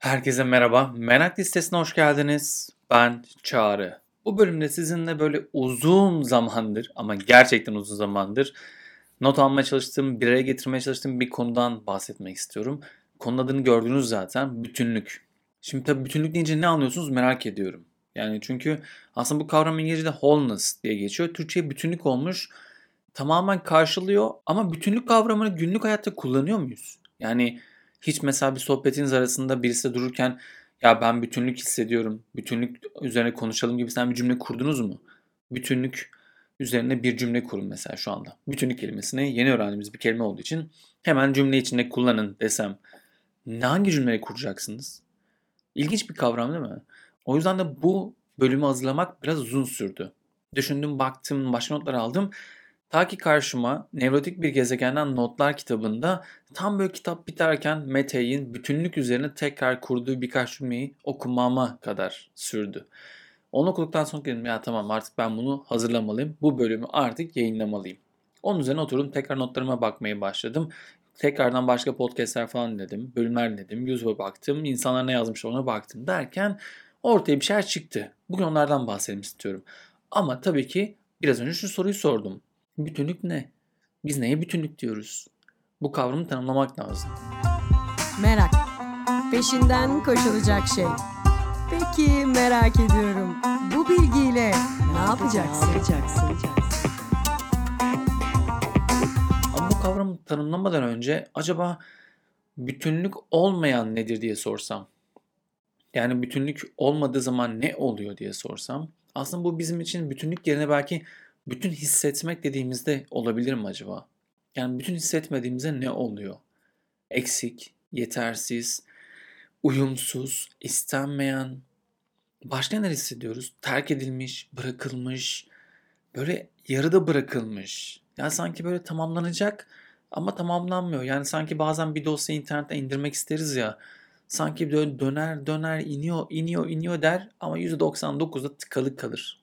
Herkese merhaba. Merak listesine hoş geldiniz. Ben Çağrı. Bu bölümde sizinle böyle uzun zamandır ama gerçekten uzun zamandır not almaya çalıştığım, bir araya getirmeye çalıştığım bir konudan bahsetmek istiyorum. Konunun adını gördünüz zaten. Bütünlük. Şimdi tabii bütünlük deyince ne anlıyorsunuz merak ediyorum. Yani çünkü aslında bu kavram İngilizce'de wholeness diye geçiyor. Türkçe'ye bütünlük olmuş. Tamamen karşılıyor ama bütünlük kavramını günlük hayatta kullanıyor muyuz? Yani hiç mesela bir sohbetiniz arasında birisi dururken ya ben bütünlük hissediyorum, bütünlük üzerine konuşalım gibi sen bir cümle kurdunuz mu? Bütünlük üzerine bir cümle kurun mesela şu anda. Bütünlük kelimesini yeni öğrendiğimiz bir kelime olduğu için hemen cümle içinde kullanın desem hangi cümleyi kuracaksınız? İlginç bir kavram değil mi? O yüzden de bu bölümü hazırlamak biraz uzun sürdü. Düşündüm, baktım, başka notlar aldım. Ta ki karşıma Nevrotik Bir Gezegenden Notlar kitabında tam böyle kitap biterken Metey'in bütünlük üzerine tekrar kurduğu birkaç cümleyi okumama kadar sürdü. Onu okuduktan sonra dedim ya tamam artık ben bunu hazırlamalıyım. Bu bölümü artık yayınlamalıyım. Onun üzerine oturdum tekrar notlarıma bakmaya başladım. Tekrardan başka podcastler falan dinledim. Bölümler dinledim. YouTube'a baktım. İnsanlar ne yazmış ona baktım derken ortaya bir şeyler çıktı. Bugün onlardan bahsedelim istiyorum. Ama tabii ki biraz önce şu soruyu sordum. Bütünlük ne? Biz neye bütünlük diyoruz? Bu kavramı tanımlamak lazım. Merak. Peşinden koşulacak şey. Peki merak ediyorum. Bu bilgiyle ne yapacaksın? Ama bu kavramı tanımlamadan önce acaba bütünlük olmayan nedir diye sorsam. Yani bütünlük olmadığı zaman ne oluyor diye sorsam. Aslında bu bizim için bütünlük yerine belki bütün hissetmek dediğimizde olabilir mi acaba? Yani bütün hissetmediğimizde ne oluyor? Eksik, yetersiz, uyumsuz, istenmeyen. Başka neler hissediyoruz? Terk edilmiş, bırakılmış, böyle yarıda bırakılmış. Yani sanki böyle tamamlanacak ama tamamlanmıyor. Yani sanki bazen bir dosya internette indirmek isteriz ya. Sanki döner döner iniyor iniyor iniyor der ama %99'da tıkalı kalır.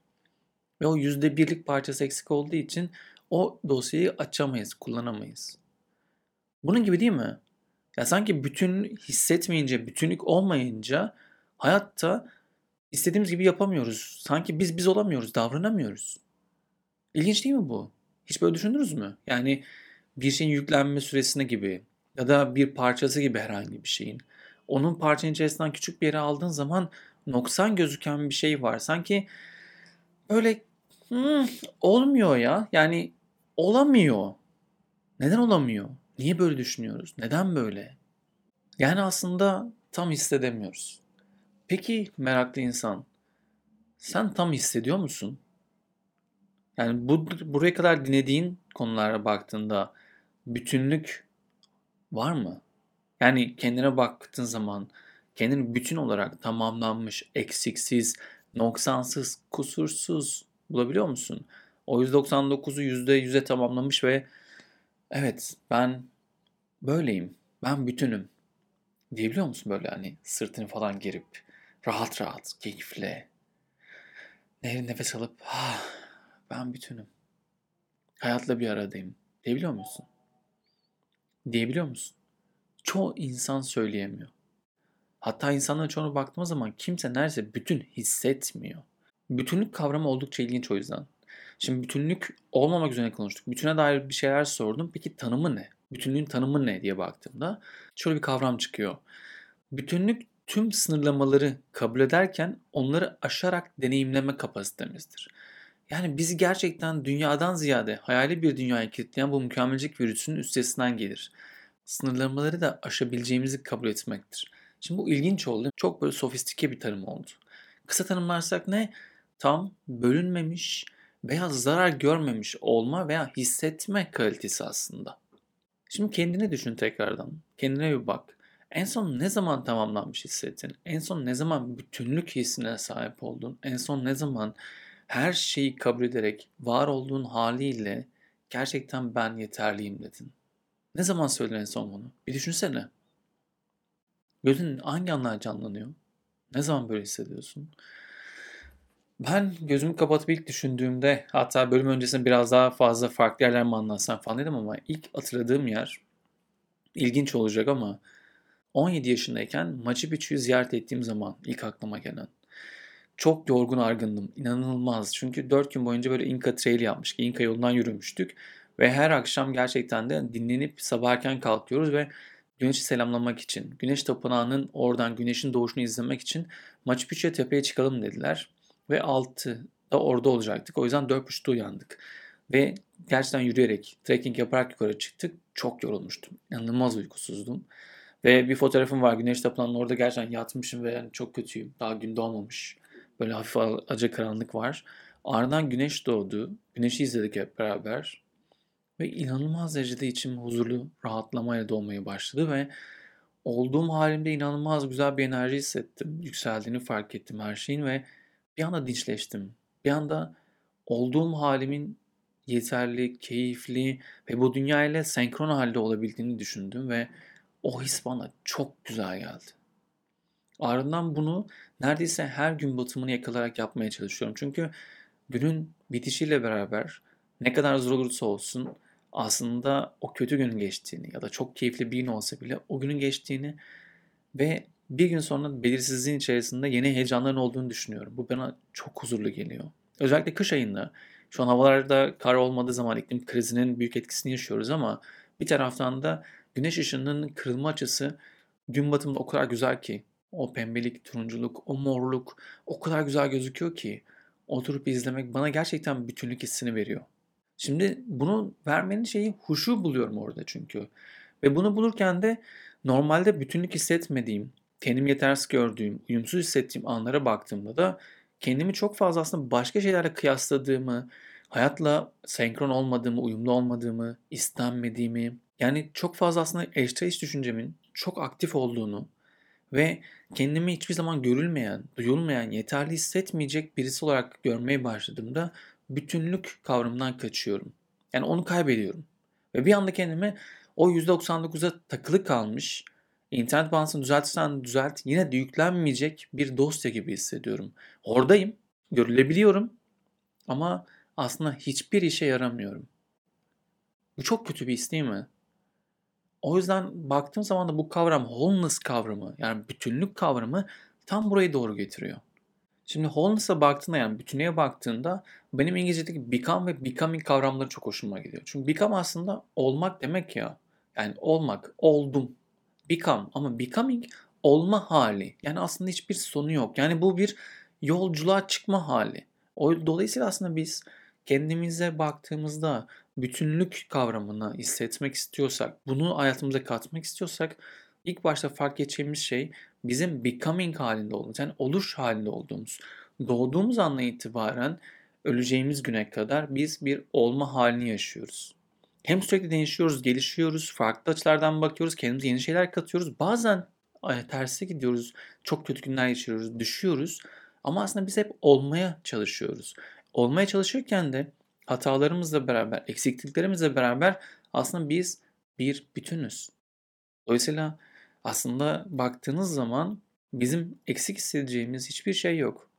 Ve o yüzde birlik parçası eksik olduğu için o dosyayı açamayız, kullanamayız. Bunun gibi değil mi? Ya sanki bütün hissetmeyince, bütünlük olmayınca hayatta istediğimiz gibi yapamıyoruz. Sanki biz biz olamıyoruz, davranamıyoruz. İlginç değil mi bu? Hiç böyle düşündünüz mü? Yani bir şeyin yüklenme süresine gibi ya da bir parçası gibi herhangi bir şeyin. Onun parçanın içerisinden küçük bir yere aldığın zaman noksan gözüken bir şey var. Sanki böyle hmm, olmuyor ya. Yani olamıyor. Neden olamıyor? Niye böyle düşünüyoruz? Neden böyle? Yani aslında tam hissedemiyoruz. Peki meraklı insan, sen tam hissediyor musun? Yani bu buraya kadar dinlediğin konulara baktığında bütünlük var mı? Yani kendine baktığın zaman kendini bütün olarak tamamlanmış, eksiksiz, noksansız, kusursuz bulabiliyor musun? O 199'u %100'e tamamlamış ve evet ben böyleyim, ben bütünüm diyebiliyor musun böyle hani sırtını falan gerip rahat rahat, keyifle nefes alıp ah, ben bütünüm. Hayatla bir aradayım diyebiliyor musun? Diyebiliyor musun? Çoğu insan söyleyemiyor. Hatta insanların çoğuna baktığımız zaman kimse neredeyse bütün hissetmiyor. Bütünlük kavramı oldukça ilginç o yüzden. Şimdi bütünlük olmamak üzerine konuştuk. Bütüne dair bir şeyler sordum. Peki tanımı ne? Bütünlüğün tanımı ne diye baktığımda şöyle bir kavram çıkıyor. Bütünlük tüm sınırlamaları kabul ederken onları aşarak deneyimleme kapasitemizdir. Yani bizi gerçekten dünyadan ziyade hayali bir dünyaya kilitleyen bu mükemmelcik virüsünün üstesinden gelir. Sınırlamaları da aşabileceğimizi kabul etmektir. Şimdi bu ilginç oldu. Çok böyle sofistike bir tanım oldu. Kısa tanımlarsak ne? Tam bölünmemiş veya zarar görmemiş olma veya hissetme kalitesi aslında. Şimdi kendine düşün tekrardan. Kendine bir bak. En son ne zaman tamamlanmış hissettin? En son ne zaman bütünlük hissine sahip oldun? En son ne zaman her şeyi kabul ederek var olduğun haliyle gerçekten ben yeterliyim dedin? Ne zaman söyledin en son bunu? Bir düşünsene. Gözün hangi anlar canlanıyor? Ne zaman böyle hissediyorsun? Ben gözümü kapatıp ilk düşündüğümde hatta bölüm öncesinde biraz daha fazla farklı yerler mi anlatsam falan dedim ama ilk hatırladığım yer ilginç olacak ama 17 yaşındayken Machu Picchu'yu ziyaret ettiğim zaman ilk aklıma gelen. Çok yorgun argındım. inanılmaz. Çünkü 4 gün boyunca böyle Inca Trail yapmıştık. Inca yolundan yürümüştük. Ve her akşam gerçekten de dinlenip sabah erken kalkıyoruz ve güneşi selamlamak için, güneş tapınağının oradan güneşin doğuşunu izlemek için Machu Picchu'ya tepeye çıkalım dediler. Ve 6'da orada olacaktık. O yüzden 4.30'da uyandık. Ve gerçekten yürüyerek, trekking yaparak yukarı çıktık. Çok yorulmuştum. İnanılmaz uykusuzdum. Ve bir fotoğrafım var. Güneş tapınağının orada gerçekten yatmışım ve yani çok kötüyüm. Daha gün doğmamış. Böyle hafif acı karanlık var. Ardından güneş doğdu. Güneşi izledik hep beraber. Ve inanılmaz derecede içim huzurlu, rahatlamayla dolmaya başladı ve olduğum halimde inanılmaz güzel bir enerji hissettim. Yükseldiğini fark ettim her şeyin ve bir anda dinçleştim. Bir anda olduğum halimin yeterli, keyifli ve bu dünya ile senkron halde olabildiğini düşündüm ve o his bana çok güzel geldi. Ardından bunu neredeyse her gün batımını yakalarak yapmaya çalışıyorum. Çünkü günün bitişiyle beraber ne kadar zor olursa olsun aslında o kötü günün geçtiğini ya da çok keyifli bir gün olsa bile o günün geçtiğini ve bir gün sonra belirsizliğin içerisinde yeni heyecanların olduğunu düşünüyorum. Bu bana çok huzurlu geliyor. Özellikle kış ayında şu an havalarda kar olmadığı zaman iklim krizinin büyük etkisini yaşıyoruz ama bir taraftan da güneş ışınının kırılma açısı gün batımında o kadar güzel ki o pembelik, turunculuk, o morluk o kadar güzel gözüküyor ki oturup izlemek bana gerçekten bütünlük hissini veriyor. Şimdi bunu vermenin şeyi huşu buluyorum orada çünkü. Ve bunu bulurken de normalde bütünlük hissetmediğim, kendimi yetersiz gördüğüm, uyumsuz hissettiğim anlara baktığımda da kendimi çok fazla aslında başka şeylerle kıyasladığımı, hayatla senkron olmadığımı, uyumlu olmadığımı, istenmediğimi, yani çok fazla aslında eşdeğiş düşüncemin çok aktif olduğunu ve kendimi hiçbir zaman görülmeyen, duyulmayan, yeterli hissetmeyecek birisi olarak görmeye başladığımda bütünlük kavramından kaçıyorum. Yani onu kaybediyorum. Ve bir anda kendimi o %99'a takılı kalmış, internet bağlantısını düzeltirsen düzelt, yine de yüklenmeyecek bir dosya gibi hissediyorum. Oradayım, görülebiliyorum ama aslında hiçbir işe yaramıyorum. Bu çok kötü bir his değil mi? O yüzden baktığım zaman da bu kavram wholeness kavramı yani bütünlük kavramı tam burayı doğru getiriyor. Şimdi wholeness'a baktığında yani bütünlüğe baktığında benim İngilizce'deki become ve becoming kavramları çok hoşuma gidiyor. Çünkü become aslında olmak demek ya. Yani olmak, oldum. Become ama becoming olma hali. Yani aslında hiçbir sonu yok. Yani bu bir yolculuğa çıkma hali. O, dolayısıyla aslında biz kendimize baktığımızda bütünlük kavramını hissetmek istiyorsak, bunu hayatımıza katmak istiyorsak ilk başta fark edeceğimiz şey bizim becoming halinde olduğumuz, yani oluş halinde olduğumuz. Doğduğumuz anla itibaren öleceğimiz güne kadar biz bir olma halini yaşıyoruz. Hem sürekli değişiyoruz, gelişiyoruz, farklı açılardan bakıyoruz, kendimize yeni şeyler katıyoruz. Bazen terse gidiyoruz, çok kötü günler geçiriyoruz, düşüyoruz. Ama aslında biz hep olmaya çalışıyoruz. Olmaya çalışırken de hatalarımızla beraber, eksikliklerimizle beraber aslında biz bir bütünüz. Dolayısıyla aslında baktığınız zaman bizim eksik hissedeceğimiz hiçbir şey yok.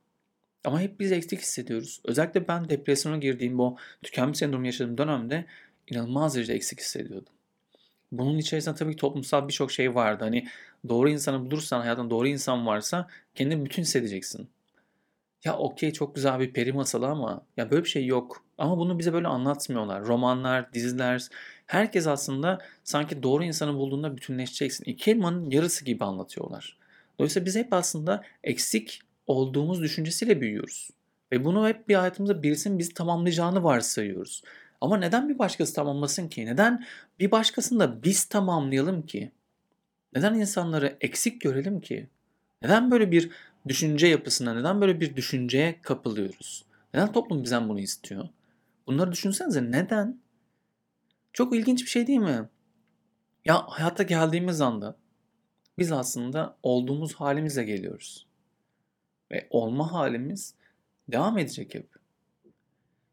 Ama hep biz eksik hissediyoruz. Özellikle ben depresyona girdiğim bu tükenmiş sendromu yaşadığım dönemde inanılmaz derecede eksik hissediyordum. Bunun içerisinde tabii ki toplumsal birçok şey vardı. Hani doğru insanı bulursan, hayatında doğru insan varsa kendini bütün hissedeceksin. Ya okey çok güzel bir peri masalı ama ya böyle bir şey yok. Ama bunu bize böyle anlatmıyorlar. Romanlar, diziler, herkes aslında sanki doğru insanı bulduğunda bütünleşeceksin. İki elmanın yarısı gibi anlatıyorlar. Dolayısıyla biz hep aslında eksik olduğumuz düşüncesiyle büyüyoruz. Ve bunu hep bir hayatımızda birisinin bizi tamamlayacağını varsayıyoruz. Ama neden bir başkası tamamlasın ki? Neden bir başkasını da biz tamamlayalım ki? Neden insanları eksik görelim ki? Neden böyle bir düşünce yapısına, neden böyle bir düşünceye kapılıyoruz? Neden toplum bizden bunu istiyor? Bunları düşünsenize neden? Çok ilginç bir şey değil mi? Ya hayata geldiğimiz anda biz aslında olduğumuz halimizle geliyoruz. Ve olma halimiz devam edecek hep.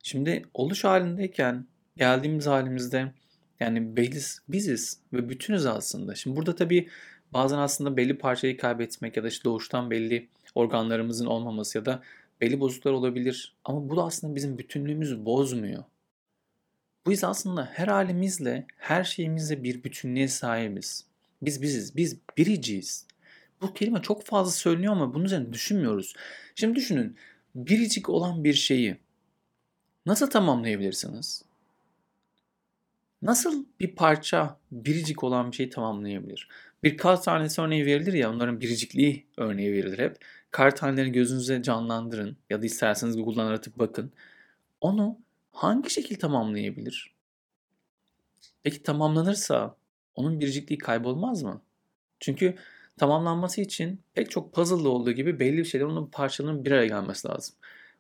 Şimdi oluş halindeyken geldiğimiz halimizde yani beliz, biziz ve bütünüz aslında. Şimdi burada tabii bazen aslında belli parçayı kaybetmek ya da işte doğuştan belli organlarımızın olmaması ya da belli bozukluklar olabilir. Ama bu da aslında bizim bütünlüğümüzü bozmuyor. Biz aslında her halimizle, her şeyimizle bir bütünlüğe sahibiz. Biz biziz. Biz biriciyiz. Bu kelime çok fazla söyleniyor ama bunun üzerine düşünmüyoruz. Şimdi düşünün. Biricik olan bir şeyi nasıl tamamlayabilirsiniz? Nasıl bir parça biricik olan bir şeyi tamamlayabilir? Bir kar tanesi örneği verilir ya onların biricikliği örneği verilir hep. Kar tanelerini gözünüze canlandırın ya da isterseniz Google'dan aratıp bakın. Onu hangi şekilde tamamlayabilir? Peki tamamlanırsa onun biricikliği kaybolmaz mı? Çünkü tamamlanması için pek çok puzzle'da olduğu gibi belli bir şeyler onun parçalarının bir araya gelmesi lazım.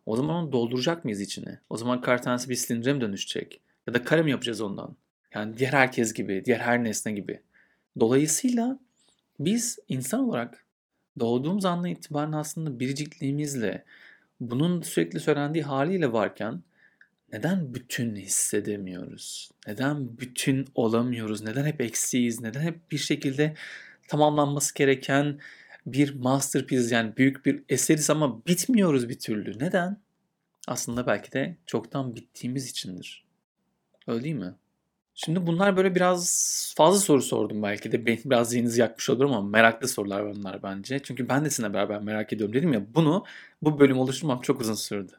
O zaman onu dolduracak mıyız içine? O zaman kar tanesi bir silindire mi dönüşecek? Ya da kare mi yapacağız ondan? Yani diğer herkes gibi, diğer her nesne gibi. Dolayısıyla biz insan olarak doğduğumuz andan itibaren aslında biricikliğimizle bunun sürekli söylendiği haliyle varken neden bütün hissedemiyoruz? Neden bütün olamıyoruz? Neden hep eksiyiz? Neden hep bir şekilde tamamlanması gereken bir masterpiece yani büyük bir eseriz ama bitmiyoruz bir türlü. Neden? Aslında belki de çoktan bittiğimiz içindir. Öyle değil mi? Şimdi bunlar böyle biraz fazla soru sordum belki de. Benim biraz zihninizi yakmış olurum ama meraklı sorular bunlar bence. Çünkü ben de sizinle beraber merak ediyorum dedim ya. Bunu bu bölüm oluşturmam çok uzun sürdü.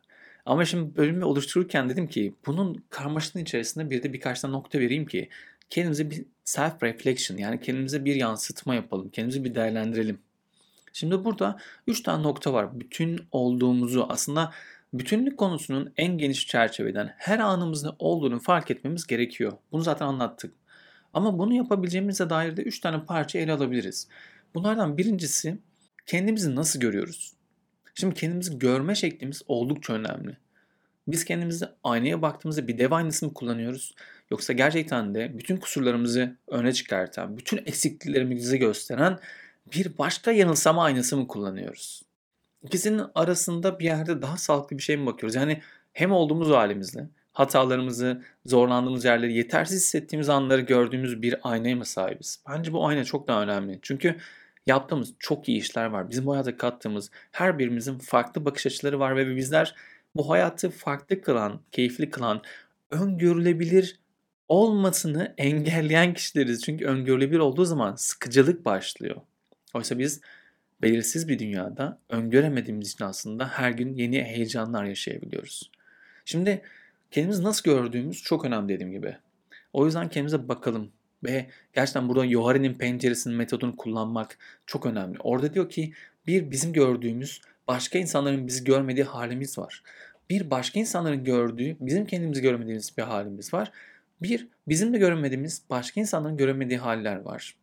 Ama şimdi bölümü oluştururken dedim ki bunun karmaşının içerisinde bir de birkaç tane nokta vereyim ki kendimize bir self reflection yani kendimize bir yansıtma yapalım. Kendimizi bir değerlendirelim. Şimdi burada 3 tane nokta var. Bütün olduğumuzu aslında bütünlük konusunun en geniş çerçeveden her anımızda olduğunu fark etmemiz gerekiyor. Bunu zaten anlattık. Ama bunu yapabileceğimize dair de 3 tane parça ele alabiliriz. Bunlardan birincisi kendimizi nasıl görüyoruz? Şimdi kendimizi görme şeklimiz oldukça önemli. Biz kendimizi aynaya baktığımızda bir dev aynası mı kullanıyoruz? Yoksa gerçekten de bütün kusurlarımızı öne çıkartan, bütün eksikliklerimizi gösteren bir başka yanılsama aynası mı kullanıyoruz? İkisinin arasında bir yerde daha sağlıklı bir şey mi bakıyoruz? Yani hem olduğumuz halimizle, hatalarımızı, zorlandığımız yerleri, yetersiz hissettiğimiz anları gördüğümüz bir aynaya mı sahibiz? Bence bu ayna çok daha önemli. Çünkü yaptığımız çok iyi işler var. Bizim bu hayata kattığımız her birimizin farklı bakış açıları var ve bizler bu hayatı farklı kılan, keyifli kılan, öngörülebilir olmasını engelleyen kişileriz. Çünkü öngörülebilir olduğu zaman sıkıcılık başlıyor. Oysa biz belirsiz bir dünyada öngöremediğimiz için aslında her gün yeni heyecanlar yaşayabiliyoruz. Şimdi kendimizi nasıl gördüğümüz çok önemli dediğim gibi. O yüzden kendimize bakalım ve gerçekten burada Yohari'nin penceresinin metodunu kullanmak çok önemli. Orada diyor ki bir bizim gördüğümüz başka insanların bizi görmediği halimiz var. Bir başka insanların gördüğü bizim kendimizi görmediğimiz bir halimiz var. Bir bizim de görmediğimiz başka insanların göremediği haller var.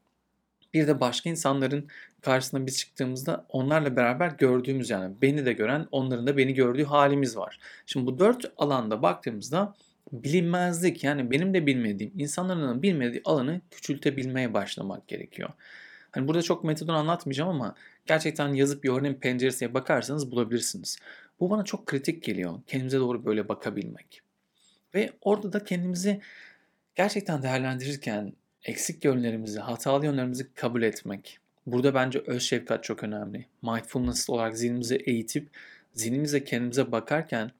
Bir de başka insanların karşısına biz çıktığımızda onlarla beraber gördüğümüz yani beni de gören onların da beni gördüğü halimiz var. Şimdi bu dört alanda baktığımızda bilinmezlik yani benim de bilmediğim insanların bilmediği alanı küçültebilmeye başlamak gerekiyor. Hani burada çok metodunu anlatmayacağım ama gerçekten yazıp Yohan'ın penceresine bakarsanız bulabilirsiniz. Bu bana çok kritik geliyor. Kendimize doğru böyle bakabilmek. Ve orada da kendimizi gerçekten değerlendirirken eksik yönlerimizi, hatalı yönlerimizi kabul etmek. Burada bence öz şefkat çok önemli. Mindfulness olarak zihnimizi eğitip zihnimize kendimize bakarken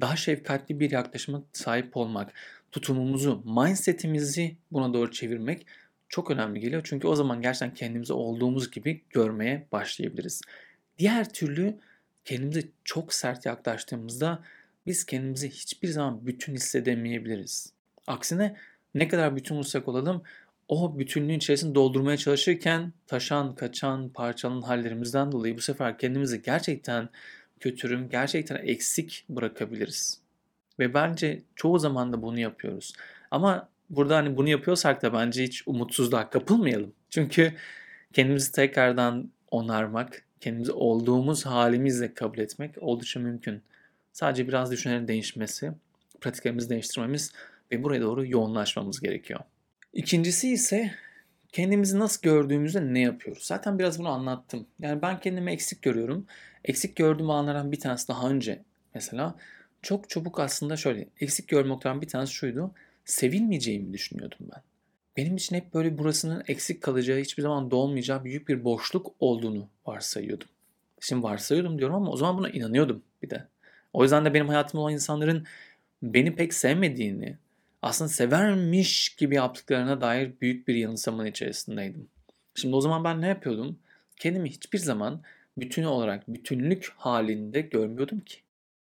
daha şefkatli bir yaklaşıma sahip olmak, tutumumuzu, mindsetimizi buna doğru çevirmek çok önemli geliyor. Çünkü o zaman gerçekten kendimizi olduğumuz gibi görmeye başlayabiliriz. Diğer türlü kendimize çok sert yaklaştığımızda biz kendimizi hiçbir zaman bütün hissedemeyebiliriz. Aksine ne kadar bütün olursak olalım o bütünlüğün içerisini doldurmaya çalışırken taşan, kaçan, parçalanan hallerimizden dolayı bu sefer kendimizi gerçekten kötürüm, gerçekten eksik bırakabiliriz. Ve bence çoğu zaman da bunu yapıyoruz. Ama burada hani bunu yapıyorsak da bence hiç umutsuzluğa kapılmayalım. Çünkü kendimizi tekrardan onarmak, kendimizi olduğumuz halimizle kabul etmek oldukça mümkün. Sadece biraz düşüncelerin değişmesi, pratiklerimizi değiştirmemiz ve buraya doğru yoğunlaşmamız gerekiyor. İkincisi ise kendimizi nasıl gördüğümüzde ne yapıyoruz? Zaten biraz bunu anlattım. Yani ben kendimi eksik görüyorum. Eksik gördüğüm anlardan bir tanesi daha önce mesela çok çabuk aslında şöyle eksik görmekten bir tanesi şuydu. Sevilmeyeceğimi düşünüyordum ben. Benim için hep böyle burasının eksik kalacağı, hiçbir zaman dolmayacağı büyük bir boşluk olduğunu varsayıyordum. Şimdi varsayıyordum diyorum ama o zaman buna inanıyordum bir de. O yüzden de benim hayatımda olan insanların beni pek sevmediğini, aslında severmiş gibi yaptıklarına dair büyük bir yanılsamanın içerisindeydim. Şimdi o zaman ben ne yapıyordum? Kendimi hiçbir zaman bütün olarak bütünlük halinde görmüyordum ki.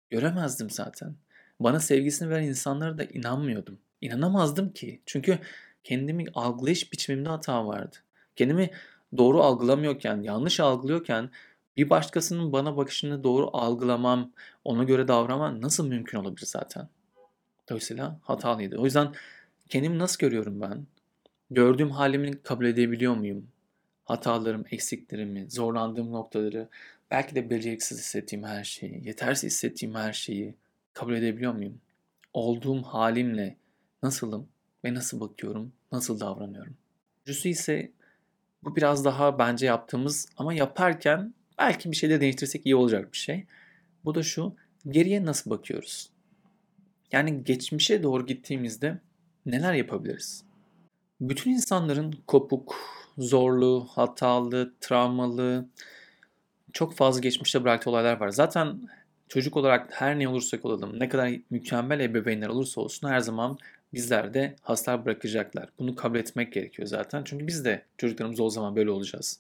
Göremezdim zaten. Bana sevgisini veren insanlara da inanmıyordum. İnanamazdım ki. Çünkü kendimi algılayış biçimimde hata vardı. Kendimi doğru algılamıyorken, yanlış algılıyorken bir başkasının bana bakışını doğru algılamam, ona göre davranmam nasıl mümkün olabilir zaten? Dolayısıyla hatalıydı. O yüzden kendimi nasıl görüyorum ben? Gördüğüm halimi kabul edebiliyor muyum? Hatalarım, eksiklerimi, zorlandığım noktaları, belki de beceriksiz hissettiğim her şeyi, yetersiz hissettiğim her şeyi kabul edebiliyor muyum? Olduğum halimle nasılım ve nasıl bakıyorum, nasıl davranıyorum? Üçüncüsü ise bu biraz daha bence yaptığımız ama yaparken belki bir şeyde değiştirsek iyi olacak bir şey. Bu da şu, geriye nasıl bakıyoruz? Yani geçmişe doğru gittiğimizde neler yapabiliriz? Bütün insanların kopuk, zorlu, hatalı, travmalı, çok fazla geçmişte bıraktığı olaylar var. Zaten çocuk olarak her ne olursak olalım, ne kadar mükemmel ebeveynler olursa olsun her zaman bizler de hasar bırakacaklar. Bunu kabul etmek gerekiyor zaten. Çünkü biz de çocuklarımız o zaman böyle olacağız.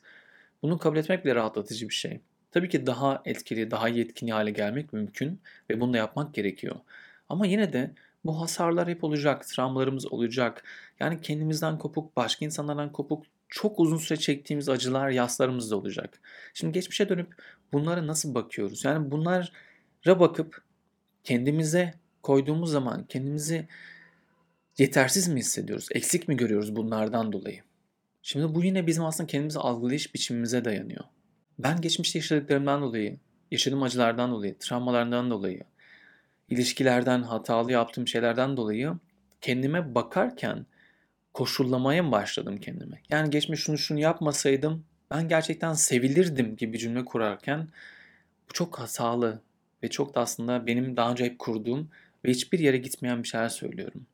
Bunu kabul etmek bile rahatlatıcı bir şey. Tabii ki daha etkili, daha yetkin hale gelmek mümkün ve bunu da yapmak gerekiyor. Ama yine de bu hasarlar hep olacak, travmalarımız olacak. Yani kendimizden kopuk, başka insanlardan kopuk, çok uzun süre çektiğimiz acılar, yaslarımız da olacak. Şimdi geçmişe dönüp bunlara nasıl bakıyoruz? Yani bunlara bakıp kendimize koyduğumuz zaman kendimizi yetersiz mi hissediyoruz? Eksik mi görüyoruz bunlardan dolayı? Şimdi bu yine bizim aslında kendimizi algılayış biçimimize dayanıyor. Ben geçmişte yaşadıklarımdan dolayı, yaşadığım acılardan dolayı, travmalardan dolayı, ilişkilerden, hatalı yaptığım şeylerden dolayı kendime bakarken koşullamaya başladım kendime? Yani geçmiş şunu şunu yapmasaydım ben gerçekten sevilirdim gibi cümle kurarken bu çok hatalı ve çok da aslında benim daha önce hep kurduğum ve hiçbir yere gitmeyen bir şeyler söylüyorum.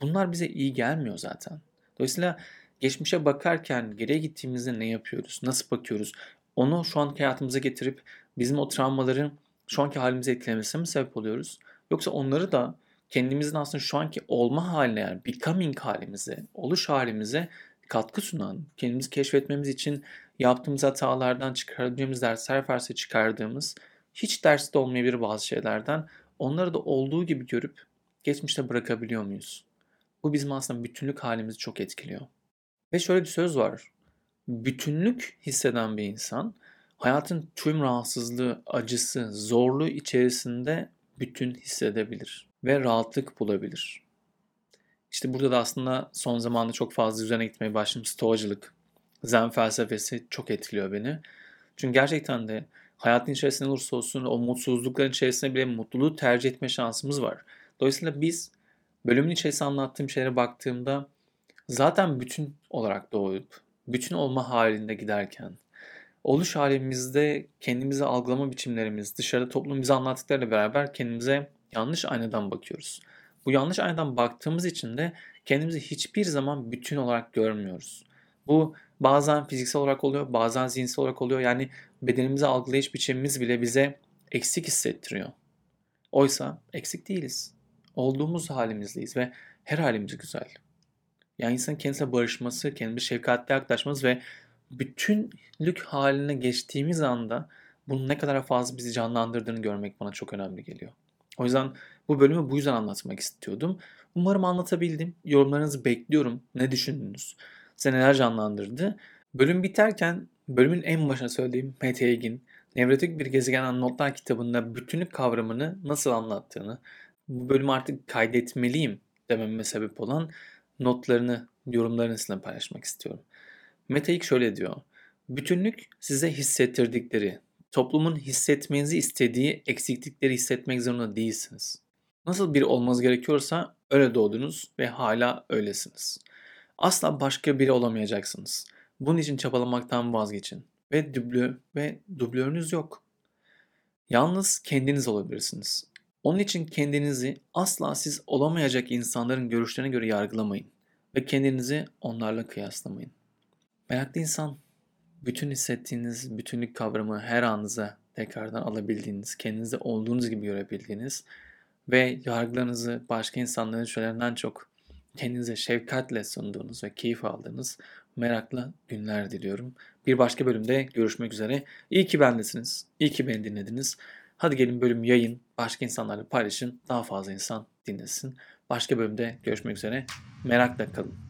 Bunlar bize iyi gelmiyor zaten. Dolayısıyla geçmişe bakarken geriye gittiğimizde ne yapıyoruz? Nasıl bakıyoruz? Onu şu anki hayatımıza getirip bizim o travmaların şu anki halimizi etkilemesine mi sebep oluyoruz? Yoksa onları da kendimizin aslında şu anki olma haline yani becoming halimize, oluş halimize katkı sunan, kendimizi keşfetmemiz için yaptığımız hatalardan çıkardığımız dersler varsa çıkardığımız hiç derste olmayabilir bazı şeylerden onları da olduğu gibi görüp geçmişte bırakabiliyor muyuz? Bu bizim aslında bütünlük halimizi çok etkiliyor. Ve şöyle bir söz var. Bütünlük hisseden bir insan hayatın tüm rahatsızlığı, acısı, zorluğu içerisinde bütün hissedebilir ve rahatlık bulabilir. İşte burada da aslında son zamanda çok fazla üzerine gitmeye başladım. Stoacılık, zen felsefesi çok etkiliyor beni. Çünkü gerçekten de hayatın içerisinde olursa olsun o mutsuzlukların içerisinde bile mutluluğu tercih etme şansımız var. Dolayısıyla biz bölümün içerisinde anlattığım şeylere baktığımda zaten bütün olarak doğup bütün olma halinde giderken oluş halimizde kendimizi algılama biçimlerimiz, dışarıda toplum bize anlattıklarıyla beraber kendimize yanlış aynadan bakıyoruz. Bu yanlış aynadan baktığımız için de kendimizi hiçbir zaman bütün olarak görmüyoruz. Bu bazen fiziksel olarak oluyor, bazen zihinsel olarak oluyor. Yani bedenimizi algılayış biçimimiz bile bize eksik hissettiriyor. Oysa eksik değiliz. Olduğumuz halimizdeyiz ve her halimiz güzel. Yani insanın kendisiyle barışması, kendimize şefkatli yaklaşması ve bütünlük haline geçtiğimiz anda bunun ne kadar fazla bizi canlandırdığını görmek bana çok önemli geliyor. O yüzden bu bölümü bu yüzden anlatmak istiyordum. Umarım anlatabildim. Yorumlarınızı bekliyorum. Ne düşündünüz? Size neler canlandırdı? Bölüm biterken bölümün en başına söylediğim Mete Egin, Nevrotik Bir Gezegen Notlar kitabında bütünlük kavramını nasıl anlattığını, bu bölümü artık kaydetmeliyim dememe sebep olan notlarını, yorumlarını sizinle paylaşmak istiyorum. Mete şöyle diyor. Bütünlük size hissettirdikleri, toplumun hissetmenizi istediği eksiklikleri hissetmek zorunda değilsiniz. Nasıl biri olmanız gerekiyorsa öyle doğdunuz ve hala öylesiniz. Asla başka biri olamayacaksınız. Bunun için çabalamaktan vazgeçin. Ve dublö ve dublörünüz yok. Yalnız kendiniz olabilirsiniz. Onun için kendinizi asla siz olamayacak insanların görüşlerine göre yargılamayın ve kendinizi onlarla kıyaslamayın. Meraklı insan, bütün hissettiğiniz bütünlük kavramı her anınıza tekrardan alabildiğiniz, kendinizi olduğunuz gibi görebildiğiniz ve yargılarınızı başka insanların şeylerinden çok kendinize şefkatle sunduğunuz ve keyif aldığınız meraklı günler diliyorum. Bir başka bölümde görüşmek üzere. İyi ki bendesiniz. İyi ki beni dinlediniz. Hadi gelin bölüm yayın. Başka insanlarla paylaşın. Daha fazla insan dinlesin. Başka bölümde görüşmek üzere. Merakla kalın.